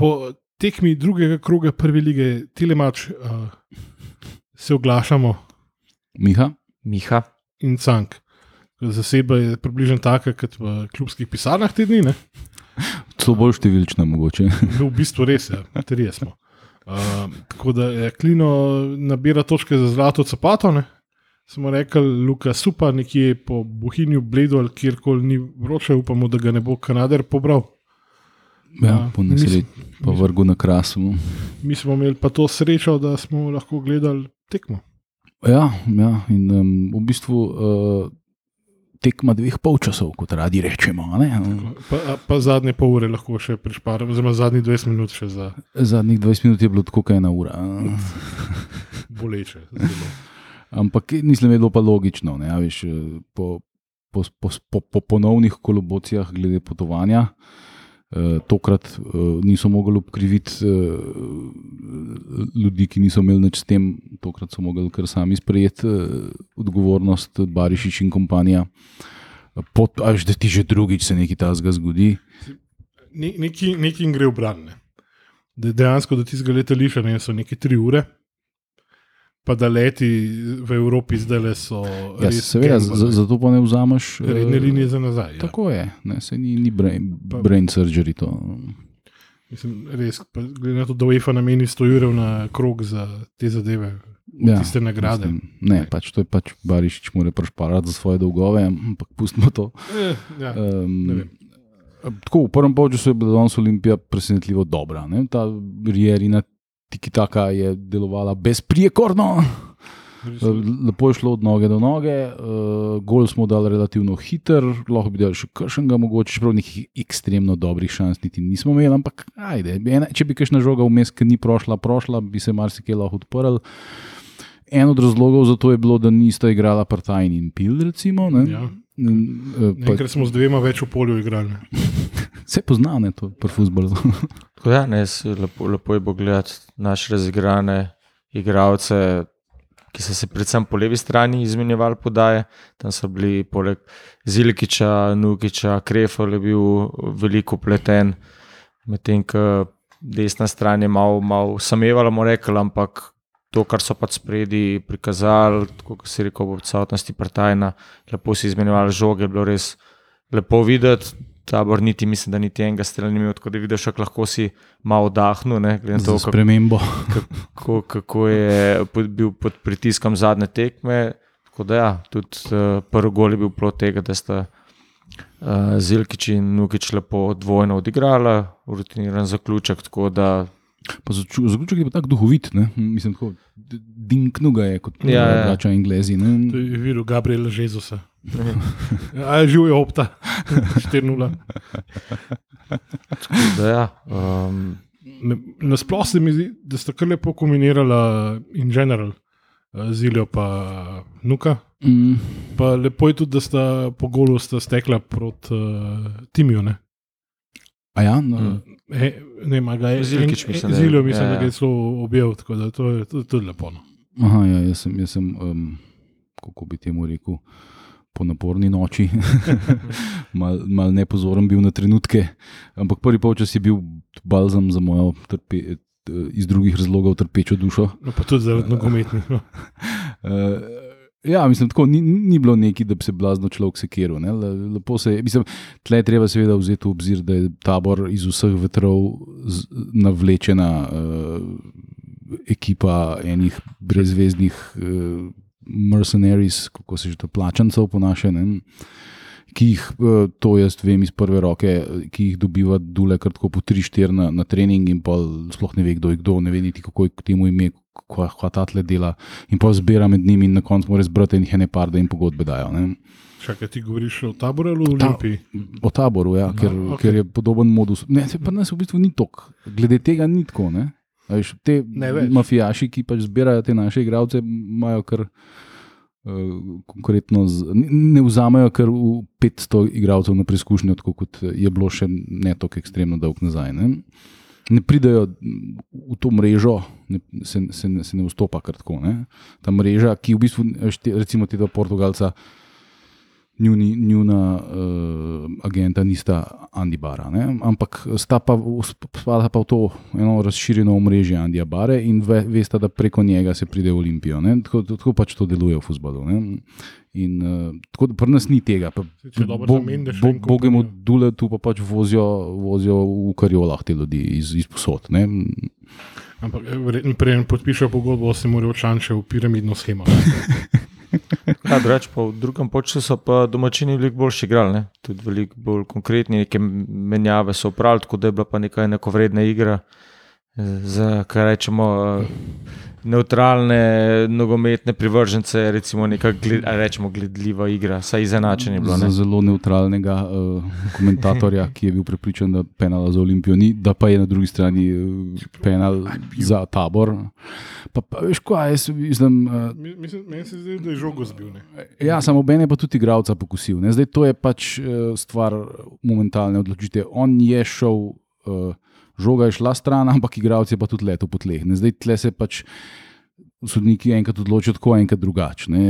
po tekmi drugega kroga prve lige Telemač uh, se oglašamo Miha, Miha. in Cank. Zaseba je približno taka kot v klubskih pisarnah te dni. ne. celo bolj številčna mogoče. No, v bistvu res je, trije smo. Uh, tako da je Klino nabira točke za zlato capato. Ne? Smo rekli, Luka, super, nekje po Bohinju, Bledu ali kjerkoli ni vroče, upamo, da ga ne bo Kanader pobral. Ja, Ja, po nesreči, pa vrgu na krasu. Mi smo imeli pa to srečo, da smo lahko gledali tekmo. Ja, ja in um, v bistvu uh, tekma dveh polčasov, kot radi rečemo. Pa, pa zadnje pol ure lahko še prišparamo, oziroma zadnjih 20 minut še za Zadnjih 20 minut je bilo tako, kot ena ura. boleče. Zelo. Ampak mislim, da je bilo pa logično. Ne, a veš, eh, po, po, po, po, po ponovnih kolobocijah glede potovanja. Uh, tokrat uh, niso mogli obkriviti uh, ljudi, ki niso imeli nič s tem, tokrat so mogli kar sami sprejeti odgovornost, Barišič in kompanija. Pot, až da ti že drugič se nekaj takega zgodi. Ne, neki, neki jim gre v bran. ne. Da dejansko do tistega letališča ne, so neke tri ure, pa da leti v Evropi zdaj le so. Ja, seveda, zato pa ne vzameš eh, Redne linije za nazaj. Ja. Tako je, ne, se ni, ni brain, Pa- brain surgery. To. Mislim, res, glede na to, da UEFA nameni 100 ur na krog za te zadeve, Ja, tiste nagrade. Mislim, ne, pač to je pač Barišič, mora prešparati za svoje dolgove, ampak pustimo to. Eh, ja, Um, tako, v prvem polčasu je bila danes Olimpija presenetljivo dobra. Ne? Ta Rierina Tikitaka je delovala brezprijekorno. Res, Lepo je šlo od noge do noge, uh, gol smo dali relativno hiter, lahko bi dali še kršenega, mogoče, čeprav nekih ekstremno dobrih šans niti nismo imeli, ampak ajde, ena, če bi kakšna žoga vmes, ki ni prošla, prošla, bi se marsikaj lahko odprl. En od razlogov za to je bilo, da nista igrala Partajn in Pil, recimo. Ne? Ja. Eh, pa, Enkrat smo z dvema več v polju igrali. ne. se pozna, ne, to je futbol. Tako Ja, ne, lepo, lepo je bilo gledati naše razigrane igralce, ki so se predvsem po levi strani izmenjevali podaje. Tam so bili poleg Zilkiča, Nukiča, Krefel je bil veliko pleten, medtem ko desna stran je malo mal samevala, rekli, ampak to, kar so pač spredi prikazali, kot si rekel, v odsotnosti partajna, lepo si izmenjevali žoge, je bilo res lepo videti. Tabor niti, mislim, da niti enega strela ni imel, tako da vidiš, kako lahko si malo oddahnil, Za to, kako spremembo. kako, kako je pod, bil pod pritiskom zadnje tekme. Tako da, ja, tudi uh, prvi gol je bil plot tega, da sta uh, Zilkič in Nukič lepo dvojno odigrala, rutiniran zaključek. Tako da, Pa Zaključek je pa tako duhovit, ne? mislim, tako dinknu ga je, kot Ja, ja. ja, ja. Anglezi. To Ne? je videl Gabriel Jezusa. A je živel je opta, 4-0. tako da ja, um, Nasplošno se mi zdi, da sta kar lepo kombinirala in general, eh, Zilijo pa Nuka. Mm, Pa lepo je tudi, da sta po golu sta stekla proti uh, Timiju. Ne, a ja, no, Mm. E, ne ga je. Zilkič mislim, da Zilijo mislim, ja, da ja. ga je celo objel, tako da to je tudi lepo. No. aha, ja, jaz sem, jaz sem um, kako bi temu rekel, po naporni noči, mal, mal nepozoren bil na trenutke, ampak prvi polčas je bil balzam za mojo trpe, eh, iz drugih razlogov trpečo dušo. No, pa tudi zaradi nogometnih. No. Ja, mislim, tako ni, ni bilo neki, da bi se blazno človek sekiral. ne. Le- Lepo se je, mislim, tle je treba seveda vzeti v obzir, da je tabor iz vseh vetrov z- navlečena uh, ekipa enih brezvezdnih uh, mercenaries, kako se že to plačancev ponaša. Ne? Ki jih, eh, to jaz vem iz prve roke, eh, ki jih dobiva dule kar tako po 3-4 na, na trening, in pa sploh ne ve, kdo je kdo, ne ve niti kako je k temu ime, kva ta tle dela, in pa zbira med njimi, in na koncu mora zbrati in jih ene par, da jim pogodbe dajo. Ne. Čakaj, ti govoriš o taboru ali o Ta- Olimpiji? O taboru, ja, ker, No, no, okej. okay. ker je podoben modus. Ne, se pa nas v bistvu ni tok, glede tega ni tako. Ne. A Veš, te mafijaši, ki pač zbirajo te naše igralce, imajo kar. Uh, konkretno, z, ne, vzamejo kar v 500 igralcev na preizkušnjo, kot je bilo še ne tako ekstremno dolg nazaj. Ne, ne pridejo v to mrežo, ne, se, se, se ne vstopa kar tako. Ne. Ta mreža, ki v bistvu, te, recimo, te dva Portugalca, njuni, njuna uh, agenta nista Andy Bara, ne? ampak sta pa, spada pa v to eno razširjeno omrežje Andija Bare in ve, veste, da preko njega se pride v Olimpijo. ne. Tako, tako pač to deluje v futbalu. In uh, tako da pri nas ni tega. Pa, bo- bo- Bogemu dule tu pa pač vozijo, vozijo v karjolah te ljudi iz, iz posod. Ne? Ampak eh, verjetno prej podpišejo pogodbo, se morajo čanče v piramidno schemo. Ja, drugače pa v drugem počasu so pa domačini veliko boljši igrali, ne? tudi veliko bolj konkretni, neke menjave so upravili, tako da je bila pa neka enakovredna igra. eh, Za kaj rečemo, eh, neutralne nogometne privržence, recimo neka gled, a rečemo, gledljiva igra, saj izenačenje je bilo. Za Ne? zelo neutralnega uh, komentatorja, ki je bil prepričan, da penala za Olimpijo ni, da pa je na drugi strani uh, penal za tabor. Pa, pa veš, kaj jaz mislim. Uh, Mi- Mislim, meni se zdi, da je žogo zbil. Ne? Ja, samo Ben je pa tudi igralca pokusil. Ne? Zdaj to je pač uh, stvar momentalne odločitve. On je šel, uh, žoga je šla stran, ampak igralec je pa tudi letel po tleh. Ne? Zdaj tle se pač sodniki enkrat odločijo tako, enkrat drugače. ne.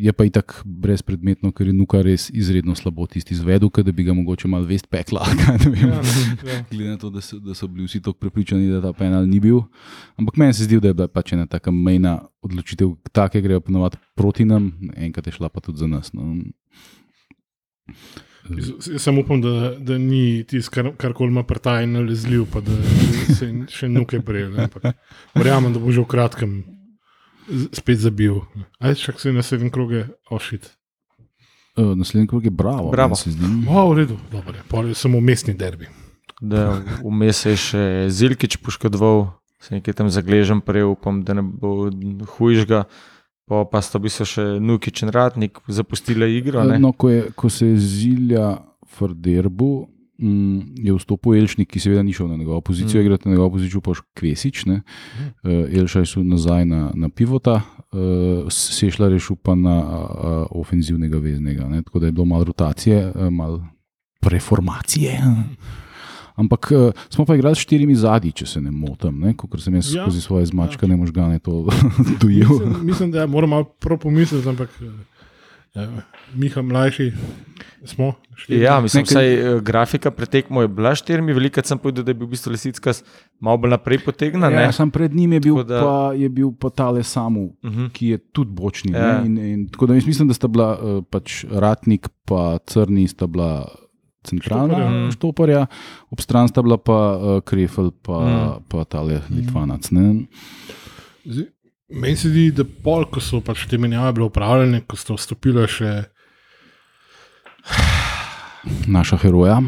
Je pa itak brezpredmetno, ker je Nuka res izredno slabo tisti izvedel, da bi ga mogoče malo vest pekla. vem. Ja, ja. Glede na to, da so, da so bili vsi tako prepričani, da ta penal ni bil. Ampak meni se zdi, da je bila pač ena taka mejna odločitev, take grejo ponovadi proti nam, enkrat je šla pa tudi za nas. No. Jaz jaz samo upam, da, da ni tisto, kar, kar koli ima prtaj nalezljiv, pa da se še nuke bril. Verjamem, da bo že v kratkem spet zabil. Aj, čak se na sedem kroge ošit. Uh, naslednji krog je bravo. Bravo. meni se zdi. O, v redu, dobro, je. Samo mestni derbi. Da, Vmes je še Zilkič poškodoval, se nekaj tam zagležem, prej upam, da ne bo hujšega. Pa, pa sta v bistvu še Nukič in Ratnik zapustila igro. Ne? No, ko, je, ko se je Zilja Frderbu. Mm, je vstopil Elšnik, ki seveda ni šel na njegovo pozicijo, mm. Mm. igrati na njegovo pozicijo pa Kvesič. Uh, Elšaj so nazaj na, na pivota, uh, Sešla rešil pa na uh, ofenzivnega veznega. Ne? Tako da je bilo malo rotacije, uh, malo preformacije. Ampak uh, smo pa igrali s štirimi zadnji, če se ne motim, kot sem jaz Ja. ja. skozi svoje zmačkane ja. možgane to dojel. Mislim, mislim, da moramo malo pomisliti, ampak eh, Miha mlajši smo. štirje. Ja, mislim, Nekaj- vsaj eh, grafika pretekmo je bila s štirimi, veliko sem povedal, da je bil v bistvu Lesicka malo bolj naprej potegnjen. Ja, ne. sam pred njim je bil, Tako da- pa, je bil pa tale Samu, Mhm. ki je tudi bočni. Ja. Ja. In, in, tako da mislim, da sta bila uh, pač Ratnik in Crni sta bila centralna Štoparja. štoparja, ob stran sta bila pa uh, Krefel pa, Mm. mm. pa tale Litvanac. Ne? Zdaj, Meni se zdi, da pol, ko so pač te menjave bile upravljene, ko sta vstopila še Naša heroja.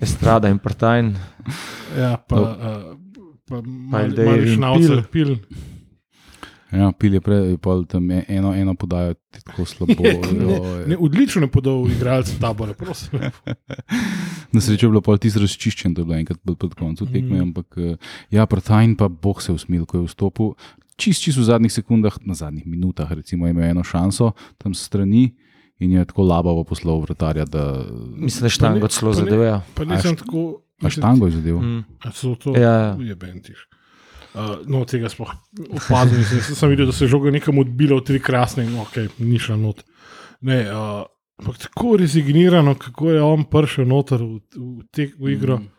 Estrada in Partajn. ja, pa, No. uh, pa Aldeir Mariš in Naucer, pil. Ja, pil je prej, pol tam je eno, eno podajo tako slabo. joj. Ne, odlično je podal igralec tabora, prosim. Na srečo je bilo pol tisto razčiščen, to je bilo enkrat pod koncem tekme, Mhm. ampak eh, ja, Partajn pa Bog se je usmil, ko je vstopil. Čist, čist v zadnjih sekundah, na zadnjih minutah, recimo, je imel eno šanso tam s strani in je tako labavo poslal vratarja, da Mislim, da je štango Pa ne- celo pa ne- zadeval. Pa nisem tako. a štango je zadev. Mm. A so to Ja. je bentiš. Uh, no, tega sploh opazil nisem. Jaz sem videl, da se je žoga nekam odbila v tri krasne in ok, ni šla not. Ne, uh, ampak tako rezignirano, kako je on prišel noter v, v, te, v igro. Mm.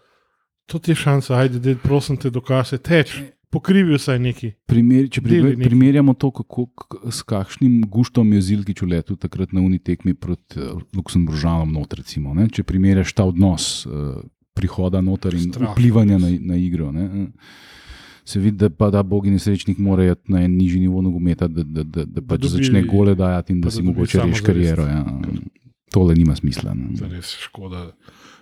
To ti je šansa, ajde, da prosim te dokaže, teč, pokrivi vsaj neki. Primer, če primer, nekaj. primerjamo to, kako, k- s kakšnim guštom je Zilkič letel takrat na uni tekmi proti uh, Luksemburžanom, not, recimo, ne? če primerjaš ta odnos uh, prihoda noter in Strašno vplivanja na, na igro. Ne? Se vidi, da pa ta bogi nesrečnik mora iti na en nižji nivo nogometa, da, da, da, da pač dobi- začne gole dajati in da da si mogoče reši kariero. Ja. Tole nima smisla. To Ne? je res škoda.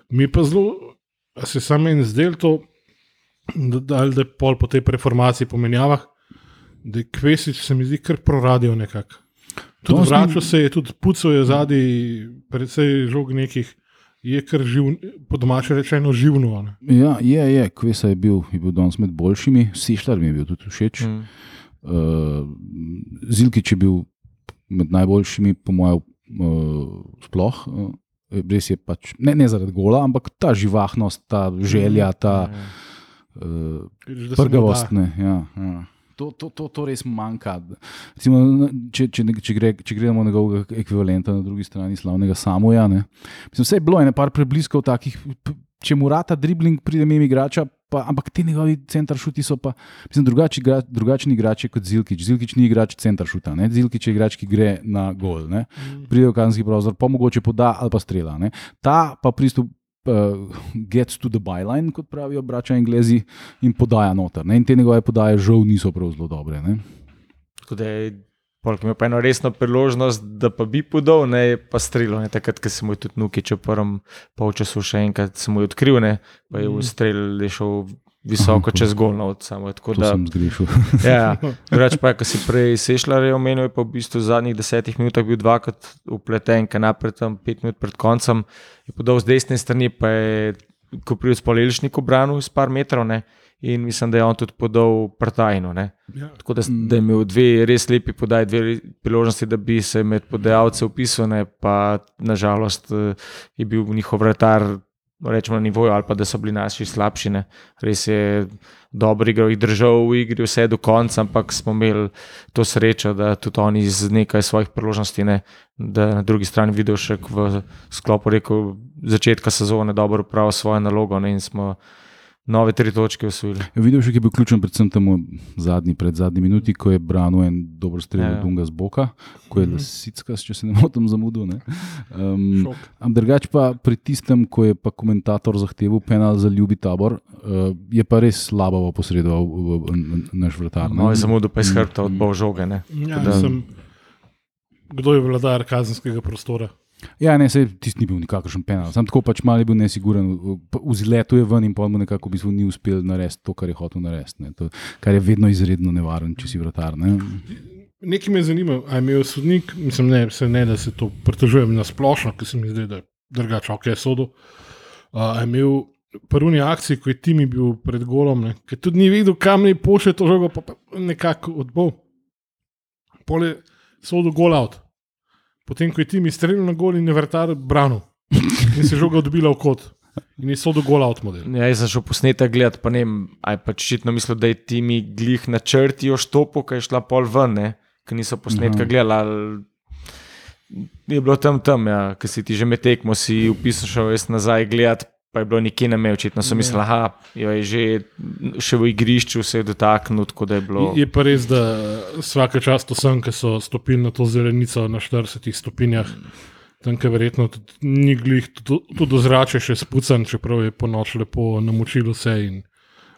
Mi pa zelo, a se samo en zdel to, da, da, da pol po tej preformaciji, po menjavah, da je Kvesič se mi zdi kar proradio nekako. Dosti- vračal se je, tudi pucal je zadnji, predvsej žog nekih, je kar živ, po domače rečeno živno. ne. Ja, je, je, Kvesa je bil, je bil danes med boljšimi, Sešljar mi je bil tudi všeč. Mm. Mm. Uh, Zilkič je bil med najboljšimi, po mojem, uh, sploh. Uh, res je pač, ne, ne zaradi gola, ampak ta živahnost, ta želja, ta Ja. uh, prgavost. ja, ja. To, to, to, to res manjka. Recimo, če, če, če, gre, če gledamo njegovega ekvivalenta na drugi strani, slavnega Samoja. ne. Mislim, vse je bilo, ene par prebliskov takih, če mu rata dribling, pride mimo igrača, pa, ampak ti njegovi centaršuti so pa mislim, drugači, igra, drugačni igrači kot Zilkič. Zilkič ni igrač centaršuta, ne? Zilkič je igrač, ki gre na gol. Ne? Pride v kazenski prostor, pa mogoče poda ali pa strela. Ne? Ta pa pristop. Uh, gets to the byline, kot pravijo braća Anglezi, in podaja noter. Ne? In te njegove podaje, žal, niso prav zelo dobre. Ne? Tako da je polk imel pa eno resno priložnost, da pa bi podal, ne pa strelo. Ne, takrat, ko se mu je tudi Nukič v prvem polčasu še enkrat se mu je odkril, ne, pa je v strel je šel visoko Aha, čez golno od samo. Tako To da, sem zgrešil. ja, drugače pa, ko si prej Sešljar je omenil, je pa v bistvu v zadnjih desetih minutah bil dvakrat upleten, kaj naprej tam pet minut pred koncem, je podal z desne strani, pa je Koprivc po Lelišniku branil z par metrov, ne, in mislim, da je on tudi podal prtajno, ne. Ja. Tako da, da je imel dve res lepi podaj, dve priložnosti, da bi se med podajalce upisal, ne, pa nažalost eh, je bil njihov vratar. Rečemo na nivoju, ali pa da so bili naši slabši. Ne. Res je dobro igral, jih držal v igri vse do konca, ampak smo imeli to srečo, da tudi oni z nekaj svojih priložnosti, ne, da na drugi strani videl še v sklopu rekel, začetka sezone dobro upravil svojo nalogo ne, in smo nove tri točke usvojili. Videl še, ki je bil ključen, predvsem temu zadnji, pred zadnji minuti, ko je branil en dober strel Ja. od Dunga z boka, ko je Mhm. Lasicka, če se ne motim, zamudil. Ne? Um. Am drugač pa pri tistem, ko je pa komentator zahteval penal za ljubi tabor, uh, je pa res slabo posredoval naš vratar. ne. Moj zamudil pa je iz hrbta Mm. od bol žoge. Ne. Ja, Da- sem, kdo je vladar kazenskega prostora? Ja, ne, se tisti ni bil nikakršen penal, sam tako pač malo je bil nesiguren, vzletu je ven in pa mu nekako v bistvu ni uspel narediti to, kar je hotel narediti. ne. To- Kar je vedno izredno nevaren, če si vratar. Ne? Nekaj me zanima, ali je imel sodnik, mislim, ne, ne, da se to pritožujem na splošno, ker se mi zdi, da je drugače, ok, sodo. Uh, je imel prvni akciji, ko je Timi bil pred golom, ne, ker tudi ni vedel, kam naj pošlje to žogo, pa nekako odbol. Pole sodo gol out. Potem, ko je Timi streljal na gol in je vrtar branil in se žoga odbila v kot. In je sodo gol out model. Ja, jaz sem šel posnetek gledati, pa ne vem, aj pa očitno mislil, da je ti mi glih na črti oštopo, ki je šla pol ven, ne, ker niso posnetka Aha. gledali. ali- Je bilo tam tam, ja, ki si ti že med tekmo, si upisal šel jaz nazaj gledati, pa je bilo nikjer na me, očitno sem mislil, da je že še v igrišču se dotaknil, je bilo. Je pa res, da vsake čas to sem, ki so stopili na to zelenico na 40 stopinjah. Tam, ki verjetno ni glih, tudi, zrače še spucan, čeprav je po noč lepo namočilo vse in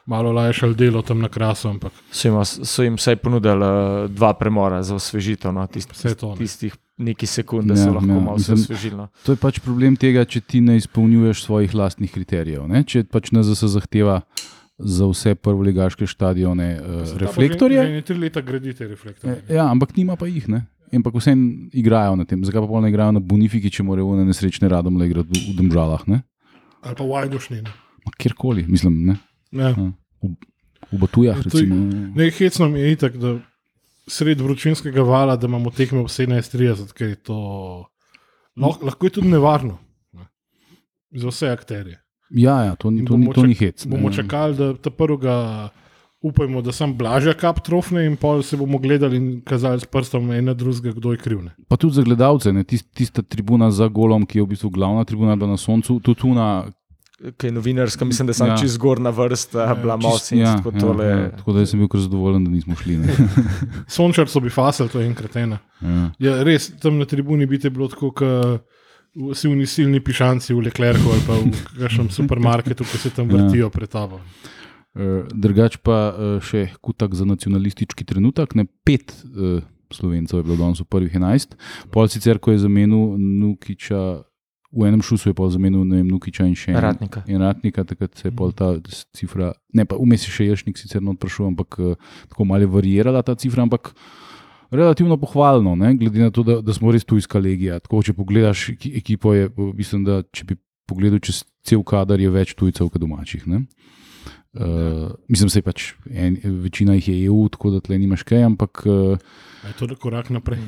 malo lajšal delo tam na krasu, ampak So jim, so jim vsaj ponudili uh, dva premora za osvežitev, no, tist, ne. tistih nekaj sekund, da Ja, so lahko ja, malo osvežili. To je pač problem tega, če ti ne izpolnjuješ svojih lastnih kriterijev. Ne? Če pač NZS zahteva za vse prvoligaške stadione uh, reflektorje, Že, že ne tri leta gradite reflektorje. Eh, Ja, ampak nima pa jih. Ne? Ampak vsem igrajo na tem. Zakaj pa ne igrajo na Bonifiki, če morajo na nesrečne radom le igrati v, v Domžalah? Ne? Ali pa vajdušni. Ma Kjerkoli, mislim, ne? Ja. v Batujah. Ja, Recimo, Ne, hecno mi je itak, da sred vročinskega vala, da imamo tekme v 17:30, ker je to lahko, lahko je tudi nevarno. Ne. Za vse akterje. ja, ja, to, ni- to, ni, to čak- ni hec. Bomo čakali, da ta prvega, upajmo, da sem blažja kap trofne, in pol se bomo gledali in kazali s prstom en na drugega, kdo je kriv. Ne. Pa tudi za gledalce, ne, tist, tista tribuna za golom, ki je v bistvu glavna tribuna, na soncu, tudi tu Kaj je novinarska, mislim, da sem Ja. ja. čez zgornja vrsta, ja, bila malo čist- sin, ja, tako tole. ja, tako da sem bil kar zadovoljen, da nismo šli. Sončar so bi fasali, to je enkrat ena. Ja. Ja, res, tam na tribuni bi te bilo tako, kot vsi oni silni pišanci v Leclercu ali pa v kakšnem supermarketu, ki se tam Ja. vrtijo pred tabo. Uh, drugač pa uh, še kutak za nacionalistički trenutek. Ne, pet uh, slovencev je bilo danes v prvih enajst, pol sicer, ko je zamenil Nukiča, v enem šusu je pa zamenil vem, Nukiča in še en. Ratnika. In ratnika, takrat se je pol ta s- cifra, ne pa vmes je še Ješnik sicer not prišel, ampak uh, tako malo je varirala ta cifra, ampak relativno pohvalno, ne? glede na to, da, da smo res tujska legija. Tako, če pogledaš eki- ekipo, je, mislim, da če bi pogledal čez cel kader, je več tujcev kot domačih. Ne? Uh, mislim, da je pač en, večina jih je EU, tako da tle nimaš kaj, ampak uh, Je to korak naprej?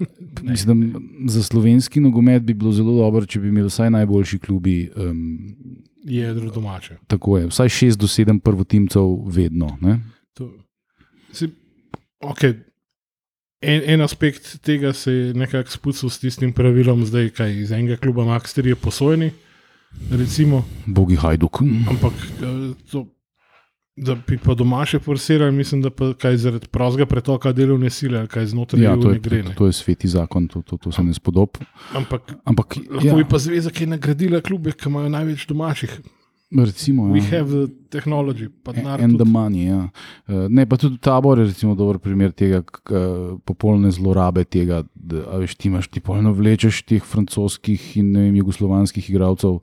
mislim, za slovenski nogomet bi bilo zelo dobro, če bi imeli vsaj najboljši klubi. Um, Jedro domače. tako je, vsaj šest do sedem prvotimcev vedno. To, si, okay, en, en aspekt tega se je nekako spustil s tistim pravilom, zdaj kaj iz enega kluba Max 3 je posojeni. Recimo, Bogi Hajduk. ampak eh, to, da bi pa doma še forsirali, mislim, da kaj zaradi prostega pretoka delovne sile, kaj znotraj Ja, to ne je, gre. to, Ne. to je sveti zakon, to, to, to se ne spodob. Ampak Ampak lahko ja, bi pa zveza, ki je nagradila klube, ki imajo največ domačih. recimo, We ja. have the technology, pa denar En the tudi. money. Ja. Eh, Ne, pa tudi tabor je recimo dober primer tega, popolne zlorabe tega, da veš, ti imaš ti polno vlečeš teh francoskih in ne vem, jugoslovanskih igralcev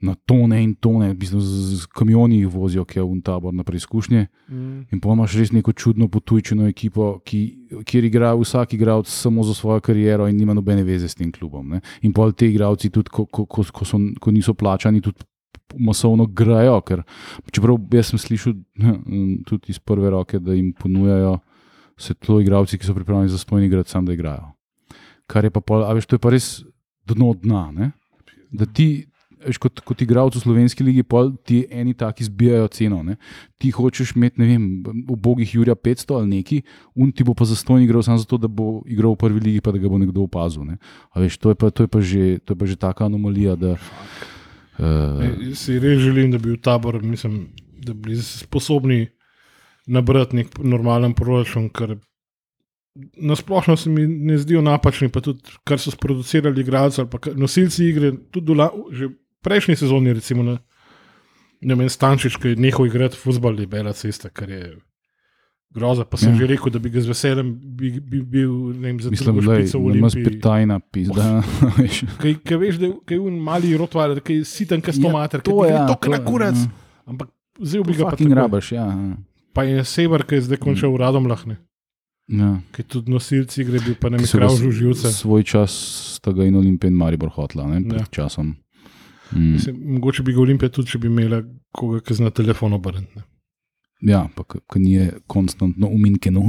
na tone in tone, v bistvu z, z kamioni jih vozijo, ki je v tabor na preizkušnje. Mm. In pa imaš res neko čudno potujčeno ekipo, ki, kjer igra vsak igralec samo za svojo kariero in nima nobene veze s tem klubom. Ne? In pol ti igralci, tudi ko, ko, ko, ko, so, ko niso plačani, tudi masovno grajo. Ker, čeprav jaz sem slišal tudi iz prve roke, da jim ponujajo se to igralci, ki so pripravljeni za stojni igrati, sam da igrajo. Kar je pa, pol, a veš, to je pa res dno dna. Ne? Da ti, veš, kot, kot igralec v slovenski ligi, pol ti eni taki zbijajo ceno. Ne? Ti hočeš imeti, ne vem, v bogih Jurija 500 ali neki, un ti bo pa zastojni igral samo zato, da bo igral v prvi ligi, pa da ga bo nekdo opazil. Ne? A Veš, to, je pa, to, je pa že, to je pa že taka anomalija. Da, uh, E, Si res želim, da bi v tabor, mislim, da bi bili sposobni nabrati nek normalen proračun, ker nasplošno se mi ne zdijo napačni, pa tudi kar so sproducirali igralci ali nosilci igre, tudi dola, že prejšnji sezoni, recimo na ne vem, Stančič, ki je nehal igrati futbol, je bela cesta, kar je groza. Pa sem Ja. ja. že rekel, da bi ga z veseljem bi, bi bil ne vem, za mislim, da je špico v na nas Olimpiji. pritajna pizda. Kaj, kaj veš, da je un mali rotvar, ki je siten, kaj stomater, to je, ja, to to na kurac. ja. Ampak vzel bi ga pa Fucking tako. rabaš, ja. ja. Pa je Sever, ki je zdaj končal v radom lahne, ja. ki tudi nosilci igre, bil pa ne Ki mi so ga krav s- žuživce. Svoj čas sta ga in Olimpij in Maribor hotla, ne, pred Ja. ja. časom. Mm. Mislim, mogoče bi ga Olimpija tudi, če bi imela koga, ki zna telefon obrniti. Ja, pa ki ni konstantno uminkeno.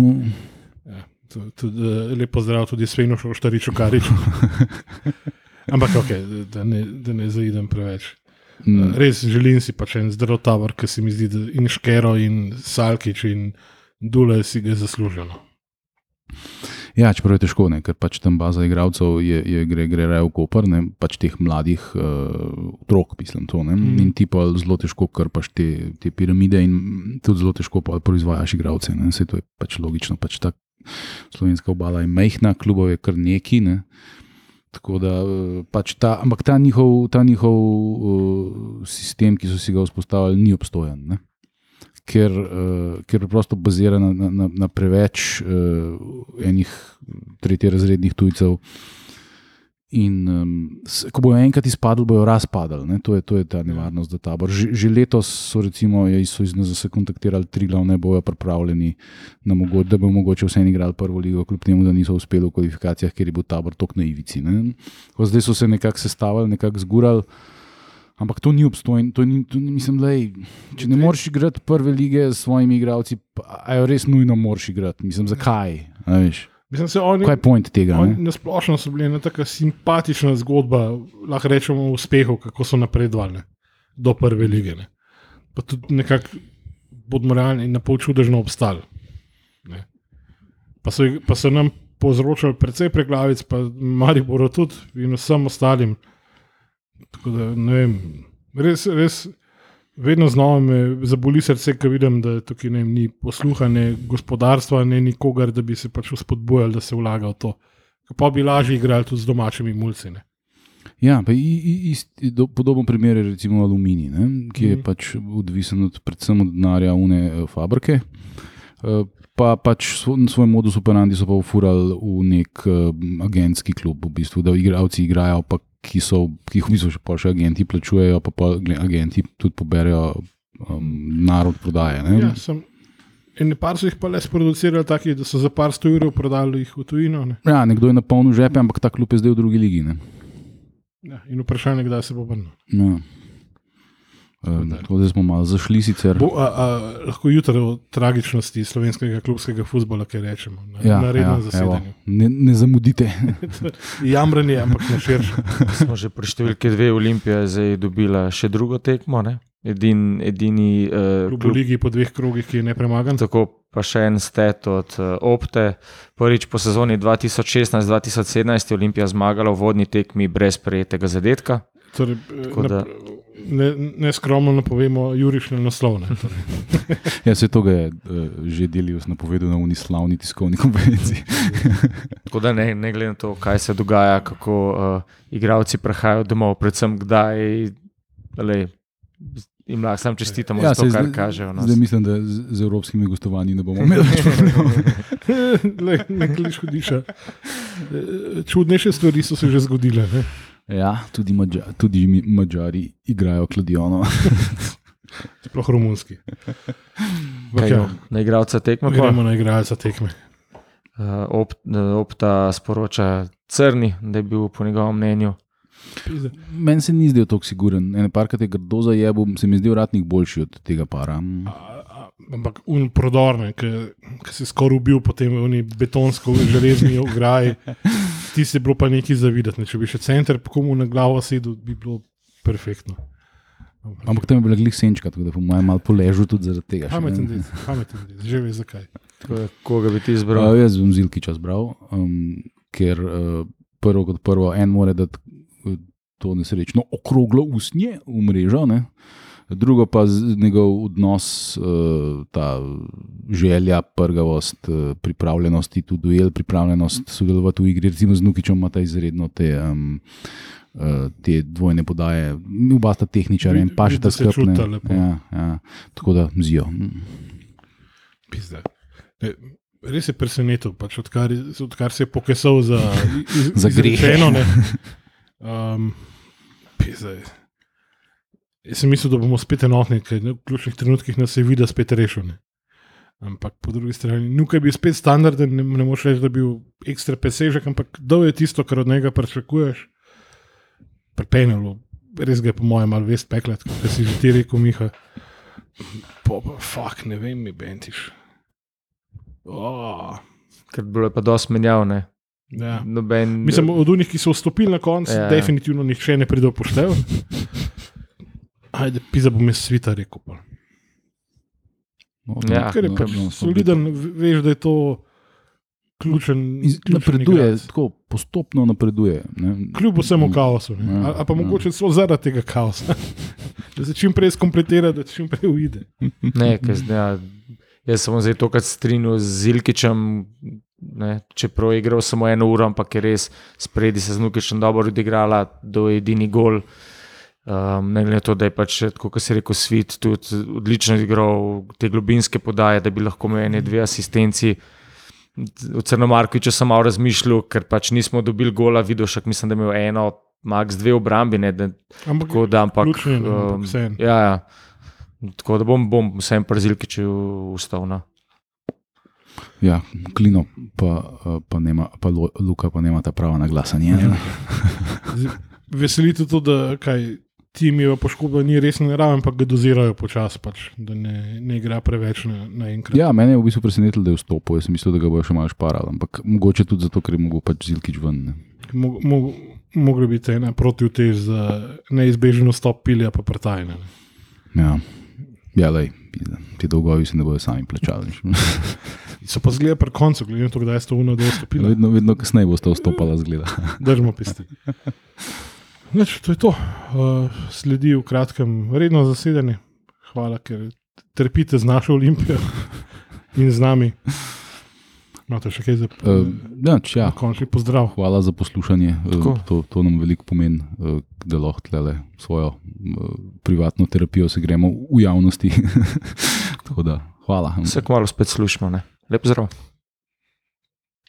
Ja, tu- tudi, eh, lepo zdrav tudi Svenu Šoštariču Kariču. Ampak ok, da ne, da ne zaidem preveč. Mm. Res želim si pač en zdrav tabor, ki se mi zdi, da in Škero, in Salkič, in Dule si ga zaslužilo. Ja, čeprav je težko, ne, ker pač tam baza igralcev je, je gre, gre raje v Koper, ne, pač teh mladih uh, otrok, mislim. To, mm. Mhm. In ti pa zelo težko krpaš te, te piramide, in tudi zelo težko pa proizvajaš igralce. Ne, Saj to je pač logično. Pač ta slovenska obala je majhna, klubov je kar neki. Ne. Tako da, eh, pač ta, ampak ta njihov, ta njihov uh, sistem, ki so si ga vzpostavili, ni obstojen. Ne? Ker, uh, ker preprosto bazira na, na, na, preveč uh, enih tretjerazrednih tujcev. In um, ko bojo enkrat izpadli, bojo razpadli. ne. To je, to je ta nevarnost za tabor. Že, že letos so, recimo, je- so iz NZS kontaktirali tri glavne boje, pripravljeni, mogo, da bi mogoče vse igrali prvo ligo, kljub temu, da niso uspeli v kvalifikacijah, ker je bil tabor tok na ivici. ne. Ko Zdaj so se nekako sestavili, nekako zgurali. Ampak to ni obstojno, to ni, to ni, mislim, lej, če ne moreš igrati prve lige s svojimi igralci, pa- jo res nujno moraš igrati. Mislim, zakaj? Mislim, se oni, Kaj je point tega? oni ne? na splošno so bili ena tako simpatična zgodba, lahko rečemo, o uspehu, kako so napredovali do prve lige. Ne. Pa tudi nekako podmoralni in na pol čudežno obstali. Ne. Pa so, pa so nam povzročali precej preglavic, pa Mariboru tudi in vsem ostalim. Tako da, ne vem, res, res vedno znova me zaboli srce, ko vidim, da tukaj ne, vem, ni posluha, ne gospodarstva, ne nikogar, da bi se pač spodbujali, da se vlaga v to. Pa bi lažje igrali tudi z domačimi mulci. Ne. Ja, pa i- i- isti, do, podoben primer je recimo aluminij, ne, ki je Mhm. pač odvisen od, predvsem od denarja une eh, fabrike. Eh, Pa pač svoj, svoj modus operandi so pa ufurali v nek uh, agentski klub, v bistvu, da igralci igrajo, pa ki, so, ki jih v bistvu še, pol še agenti plačujejo, pa, pa agenti tudi poberajo um, narod prodaje. Ne? Ja, sem, in par so jih pa le sproducirali taki, da so za par sto evrov prodali jih v tujino. Ne. Ja, nekdo je napolnil žepe, ampak ta klub je zdaj v drugi ligi. Ne? Ja, in vprašanje, kdaj se bo vrnil. Ja. Tako da smo malo zašli sicer. Bo, a, a, lahko jutro o tragičnosti slovenskega klubskega futbola, kaj rečemo, na, Ja, na rednem ja, evo, zasedanju. ne, ne zamudite. Jamranje, ampak na širše. Smo že pri številki dve Olimpija zdaj dobila še drugo tekmo. Ne? edin, edini uh, Klub v ligi po dveh krogih, ki je nepremagan. Tako pa še en stet od uh, Opte. Prvič po sezoni 2016-2017 je Olimpija zmagala v vodni tekmi brez prejetega zadetka. Torej, Tako da- ne, ne skromno napovemo jurišne naslovne. Torej. Ja, se to ga je uh, že delil, napovedal na unislavni tiskovni konvenciji. Tako da ne, ne glede na to, kaj se dogaja, kako uh, igravci prihajajo domov, predvsem kdaj. Lej, Im lahko samo čestitamo ja, za to, kar zdaj- kažejo. No. Zdaj mislim, da z, z evropskimi gostovanji ne bomo imeli več problemov. Le, ne kliš hudiša. Čudnejše stvari so se že zgodile. Ne? Ja, tudi, Mađa, tudi Mađari igrajo kladijono. Sploh romunski. Ja, no, na igralca tekme. pa? gremo na igralca tekme. Uh, op, uh, opta sporoča Crni, da je bil po njegovem mnenju. Meni se ni zdel tako siguren. En parkrat je grdo zajebil, se mi je zdel ratnik boljši od tega para. A- a- Ampak un prodorne, ki si skoraj ubil potem v oni betonsko železni ograji. Ti si bilo pa nekaj zavidati. Ne? Če bi še center komu na glavo sedel, bi bilo perfektno. Ampak tam je bila glih senčka, tako da po mojem malo poležal tudi zaradi tega. še, Pameten dec, pameten dec, že veš zakaj. Da, Koga bi ti Uh, izbral? jaz bom Zilkiča zbral, um, ker uh, prvo kot prvo en more dati uh, to nesrečno okroglo usnje v mrežo, ne? Drugo pa njegov odnos, uh, ta želja, prgavost, uh, pripravljenost, tudi duel, pripravljenost sodelovati v igri. Recimo z Nukičem ima ta izredno te. Um, te dvojne podaje, oba sta tehničarja in pa še ta da se skrb. čuta lepo. Ja, ja. Tako da zijo. Pizda. Ne, res je presenetil, pač odkar, odkar se je pokesal za, iz, Za ne. Um, pizda. Jaz sem mislil, da bomo spet enotni, ker v ključnih trenutkih nas je videl spet rešen. Ampak po drugi strani, nukaj je bil spet standarden, ne, ne moš reči, da je bil ekstra pesežek, ampak dol je tisto, kar od njega pričakuješ. Prepenjalo, res ga je po mojem malo vest peklet, kot si že ti rekel, Miha. Po, pa, fuk, ne vem, mi bentiš. Oh, Ker bilo je pa dosti menjav. ne. ja. Noben, Mislim, od unih, ki so vstopili na konec, Ja. ja. definitivno nihče ne pride upoštev. Ajde, pisa bom jaz svita rekel. Pa. No, Ja, Ker je no, pač no, soliden, veš, da je to ključen. Iz- ključen Napreduje, igralec. tako postopno napreduje. Ne. Kljub vsemu kaosu. ne. Ja, Ali pa ja. mogoče celo zaradi tega kaosa. Da se čim prej skompletira, da čim prej uide. Ne, ker zdaj, ja, jaz sem zdaj tokrat strinjal z Zilkičem. Ne, čeprav je igral samo eno uro, ampak je res spredi se z Nukičem dobro odigrala do edini gol. Um, ne glede na to, da je pač, kot se je rekel, Svit tudi odlično igral te globinske podaje, da bi lahko imel ene dve asistenci. V Crnomarkoviču sem malo razmišljal, ker pač nismo dobili gola, videl še, mislim, da je imel eno, max dve obrambi. Ne, da, Ampak, tako da, ampak, ključni, no, ampak um, vseeno. ja, ja. Tako da bom, bom vsem prezilki, če ustavna. Ja, Klino pa, pa, nema, pa Lu- Luka pa nema ta prava naglasanja. Ja. Z- Veselite to, da kaj, tim je poškodba, ni res naraven, ampak ga dozirajo počasi, pač, da ne, ne igra preveč na- naenkrat. Ja, mene je v bistvu presenetilo, da je vstopil. Jaz sem mislil, da ga bo še malo šparal, ampak mogoče tudi zato, ker je mogel pač Zilkič ven. Ne. Mo, mo, Mogla biti ena proti utež za neizbežen vstop pilja, pa pretajne. Ja, ja lej, ti dolgovi se ne bodo sami plačali. So pa zgleda pri koncu, glede na to, kdaj ste uno dostopili. vedno, vedno kasneje boste vstopala, zgleda. Držimo pesti. Neč, to je to. Uh, sledi v kratkem redno zasedanje. Hvala, ker trpite z našo olimpijo in z nami. Imate še kaj za Uh, ja, ja. končni pozdrav? Hvala za poslušanje. Tako. To, to nam veliko pomeni, eh, da lahko tlele svojo eh, privatno terapijo se gremo v javnosti. Da, hvala. Vse kmalo spet slušamo. ne. Lep zdrav.